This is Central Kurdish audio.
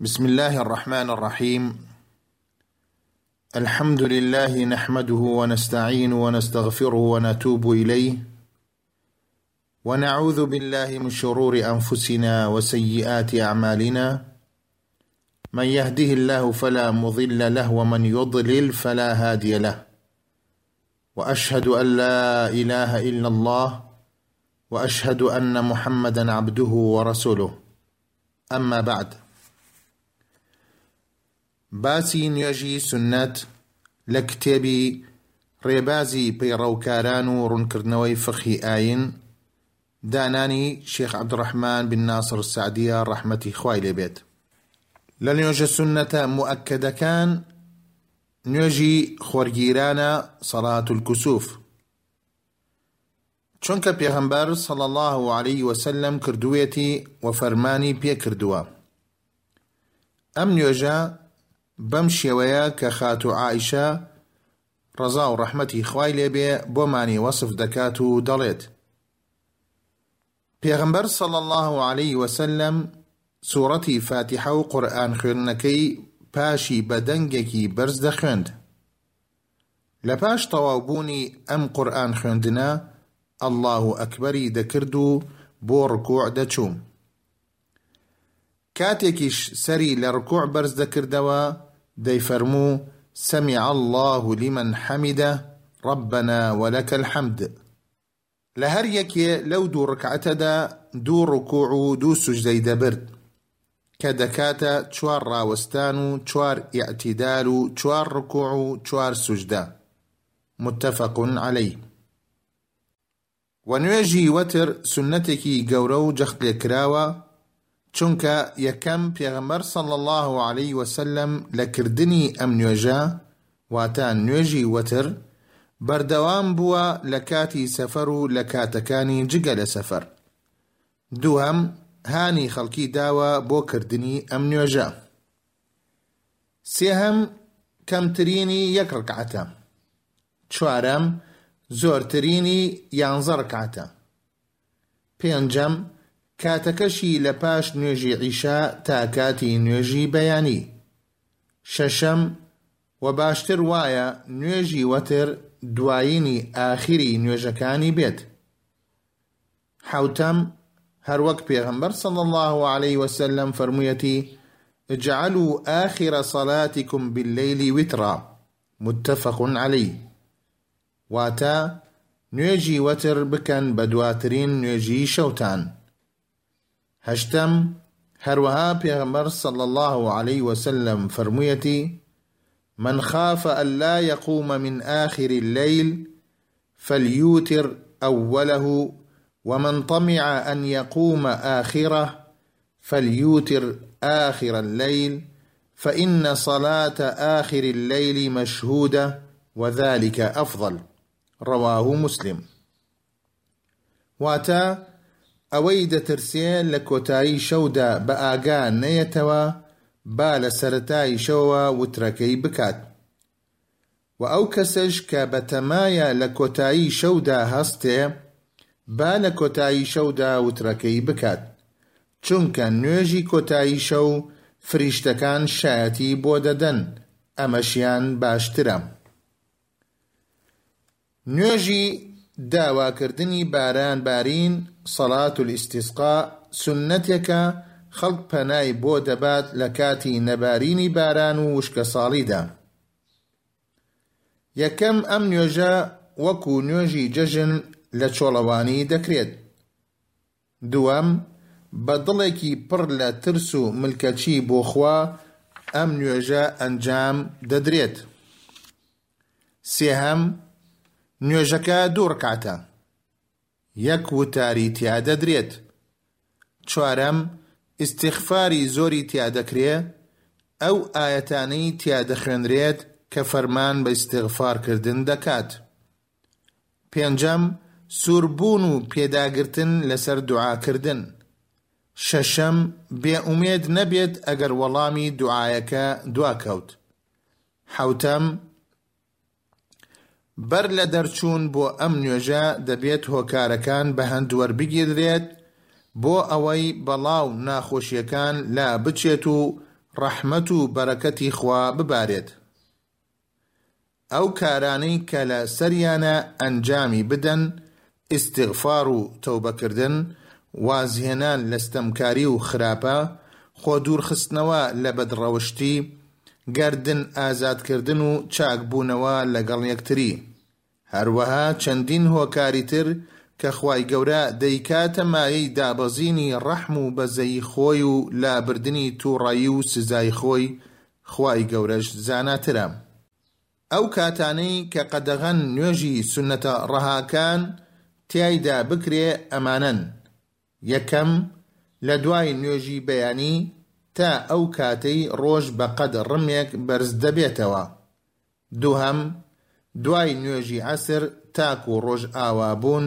بسم الله الرحمن الرحيم الحمد لله نحمده ونستعين ونستغفره ونتوب إليه ونعوذ بالله من شرور أنفسنا وسيئات أعمالنا من يهده الله فلا مضل له ومن يضلل فلا هادي له واشهد ان لا اله الا الله واشهد ان محمدا عبده ورسوله اما بعد باسی نوێژی سوننەت لە کتێبی ڕێبازی پەیڕەوکاران و ڕوونکردنەوەی فقهی ئاین دانانی شێخ عەبدوڕەحمان بن ناصر سەعدیە ڕەحمەتی خوای لێ بێت لە نوێژە سوننەتە موئەکەدەکان نوێژی خۆرگیرانە صلاة الکسوف چونکە پێغەمبەر صلی اللە علیە وسلم کردوویەتی و فەرمانی پێ کردووە. ئەم نوێژە بەم شێوەیە کە خاتوو عائیشە ڕەزا و ڕەحمەتی خوای لێبێ بۆمانی وەسف دەکات و دەڵێت، پێغەمبەر صلی اللە علیە وسلم سوڕەتی فاتیحە و قورئان خوێندنەکەی پاشی بە دەنگێکی بەرز دەخوێند. لەپاش تەواو بوونی ئەم قورئان خوێندنە اللە اکبری دەکرد و بۆ ڕکوع دەچووم کاتێکیش سەری لە ڕکوع بەرز دەکردەوە دەیفەرموو سمع اللە لمن حمدە ربنا ولک الحمد. لە هەر یەکێ لەو دوو ڕکعەتەدا دوو ڕکوع و دوو سوجدەی دەبرد کە دەکاتە چوار ڕاوەستان و چوار ئیعتیدال و چوار ڕکوع و چوار سوجدە، متفق علیه. وە نوێژی وەتر سوننەتێکی گەورە و جەختلێکراوە چونکە یەکەم پێغەمبەر صلی اللە علیە وسلم لە کردنی ئەم نوێژە واتە نوێژی وەتر بەردەوام بووە لە کاتی سەفەر و لە کاتەکانی جگە لە سەفەر دووهەم هانی خەڵکی داوە بۆ کردنی ئەم نوێژە سێهەم کەمترینی یەک ڕکعەتە چوارەم زۆرترینی یانزە ڕکعەتە پێنجەم، کاتەکەشی لە پاش نوێژی عیشا تا کاتی نوێژی بەیانی. شەشەم، وە باشتر وایە نوێژی وەتر دوایینی ئاخیری نوێژەکانی بێت. حەوتەم، هەروەک پێغەمبەر صلی اللە علیە وسلم فەرموویەتی، اجعلوا آخر صلاتکم باللیل وترا، متفق علیه. واتا نيجي وتر بكن بدواترين نيجي شوتان هشتم هروها پێغمبەر صل الله عليه وسلم فرميتي من خاف أن لا يقوم من آخر الليل فليوتر أوله ومن طمع أن يقوم آخره فلیوتر آخر اللیل فان صلاة آخر اللیل مشهودە وذلک افضل، رواه مسلم، واتە، ئەوەی دەترسێ لە کۆتایی شەودا بە ئاگا نەیەتەوە با لە سەرەتای شەوەوە وترەکەی بکات، وە ئەو کەسەش کە بەتەمایە لە کۆتایی شەودا هەستێ با لە کۆتایی شەودا وترەکەی بکات چونکە نوێژی کۆتایی شەو فریشتەکان شایەتی بۆ دەدەن ئەمەشیان باشترە نوێژی داواکردنی باران بارین صلاة الاستسقاء سوننەتێکە خەڵک پەنای بۆ دەبات لە کاتی نەبارینی باران و وشکەساڵیدا یەکەم، ئەم نوێژە وەکو نوێژی جەژن لە چۆڵەوانی دەکرێت. دووەم، بە دڵێکی پڕ لە ترس و ملکەچی بۆ خوا ئەم نوێژە ئەنجام دەدرێت. سێهەم، نوێژەکە دوو ڕکاتە. یەک وتاری تیادەدرێت. چوارەم، ئیستیغفاری زۆری تیادەکرێ، ئەو ئایەتانەی تیادەخوێنرێت کە فەرمان بە ئیستیغفارکردن دەکات. پێنجەم، سووربوون و پێداگرتن لەسەر دوعاکردن. شەشەم، بێ ئومێد نەبێت ئەگەر وەڵامی دوعایەکە دواکەوت. حەوتەم، بەر لە دەرچوون بۆ ئەم نوێژە دەبێت هۆکارەکان بەهەند وەربگیردرێت بۆ ئەوەی بەڵا و ناخۆشیەکان لا بچێت و ڕەحمەت و بەرەکەتی خوا ببارێت ئەو کارانەی کە لە سەریانە ئەنجامی بدەن ئیستیغفار و تەوبە کردن، وازهێنان لە ستەمکاری و خراپە، خۆ دوورخستنەوە لە بەدڕەوشتی، گەردن ئازاد کردن و چاک بوونەوە لەگەڵ یەکتری. هەروەها چەندین هۆکاری تر کە خوای گەورە دەیکاتە مایەی دابەزینی ڕەحم و بەزەیی خۆی و لابردنی توڕەیی و سزای خۆی، خوای گەورەش زاناترە. ئەو کاتانەی کە قەدەغەن نوێژی سوننەتە ڕەهاکان تیایدا بکرێ ئەمانەن، یەکەم، لە دوای نوێژی بەیانی تا ئەو کاتەی ڕۆژ بە قەد ڕمێک بەرز دەبێتەوە، دووهەم، دوای نوێژی عەسر تاکو ڕۆژئاوابوون،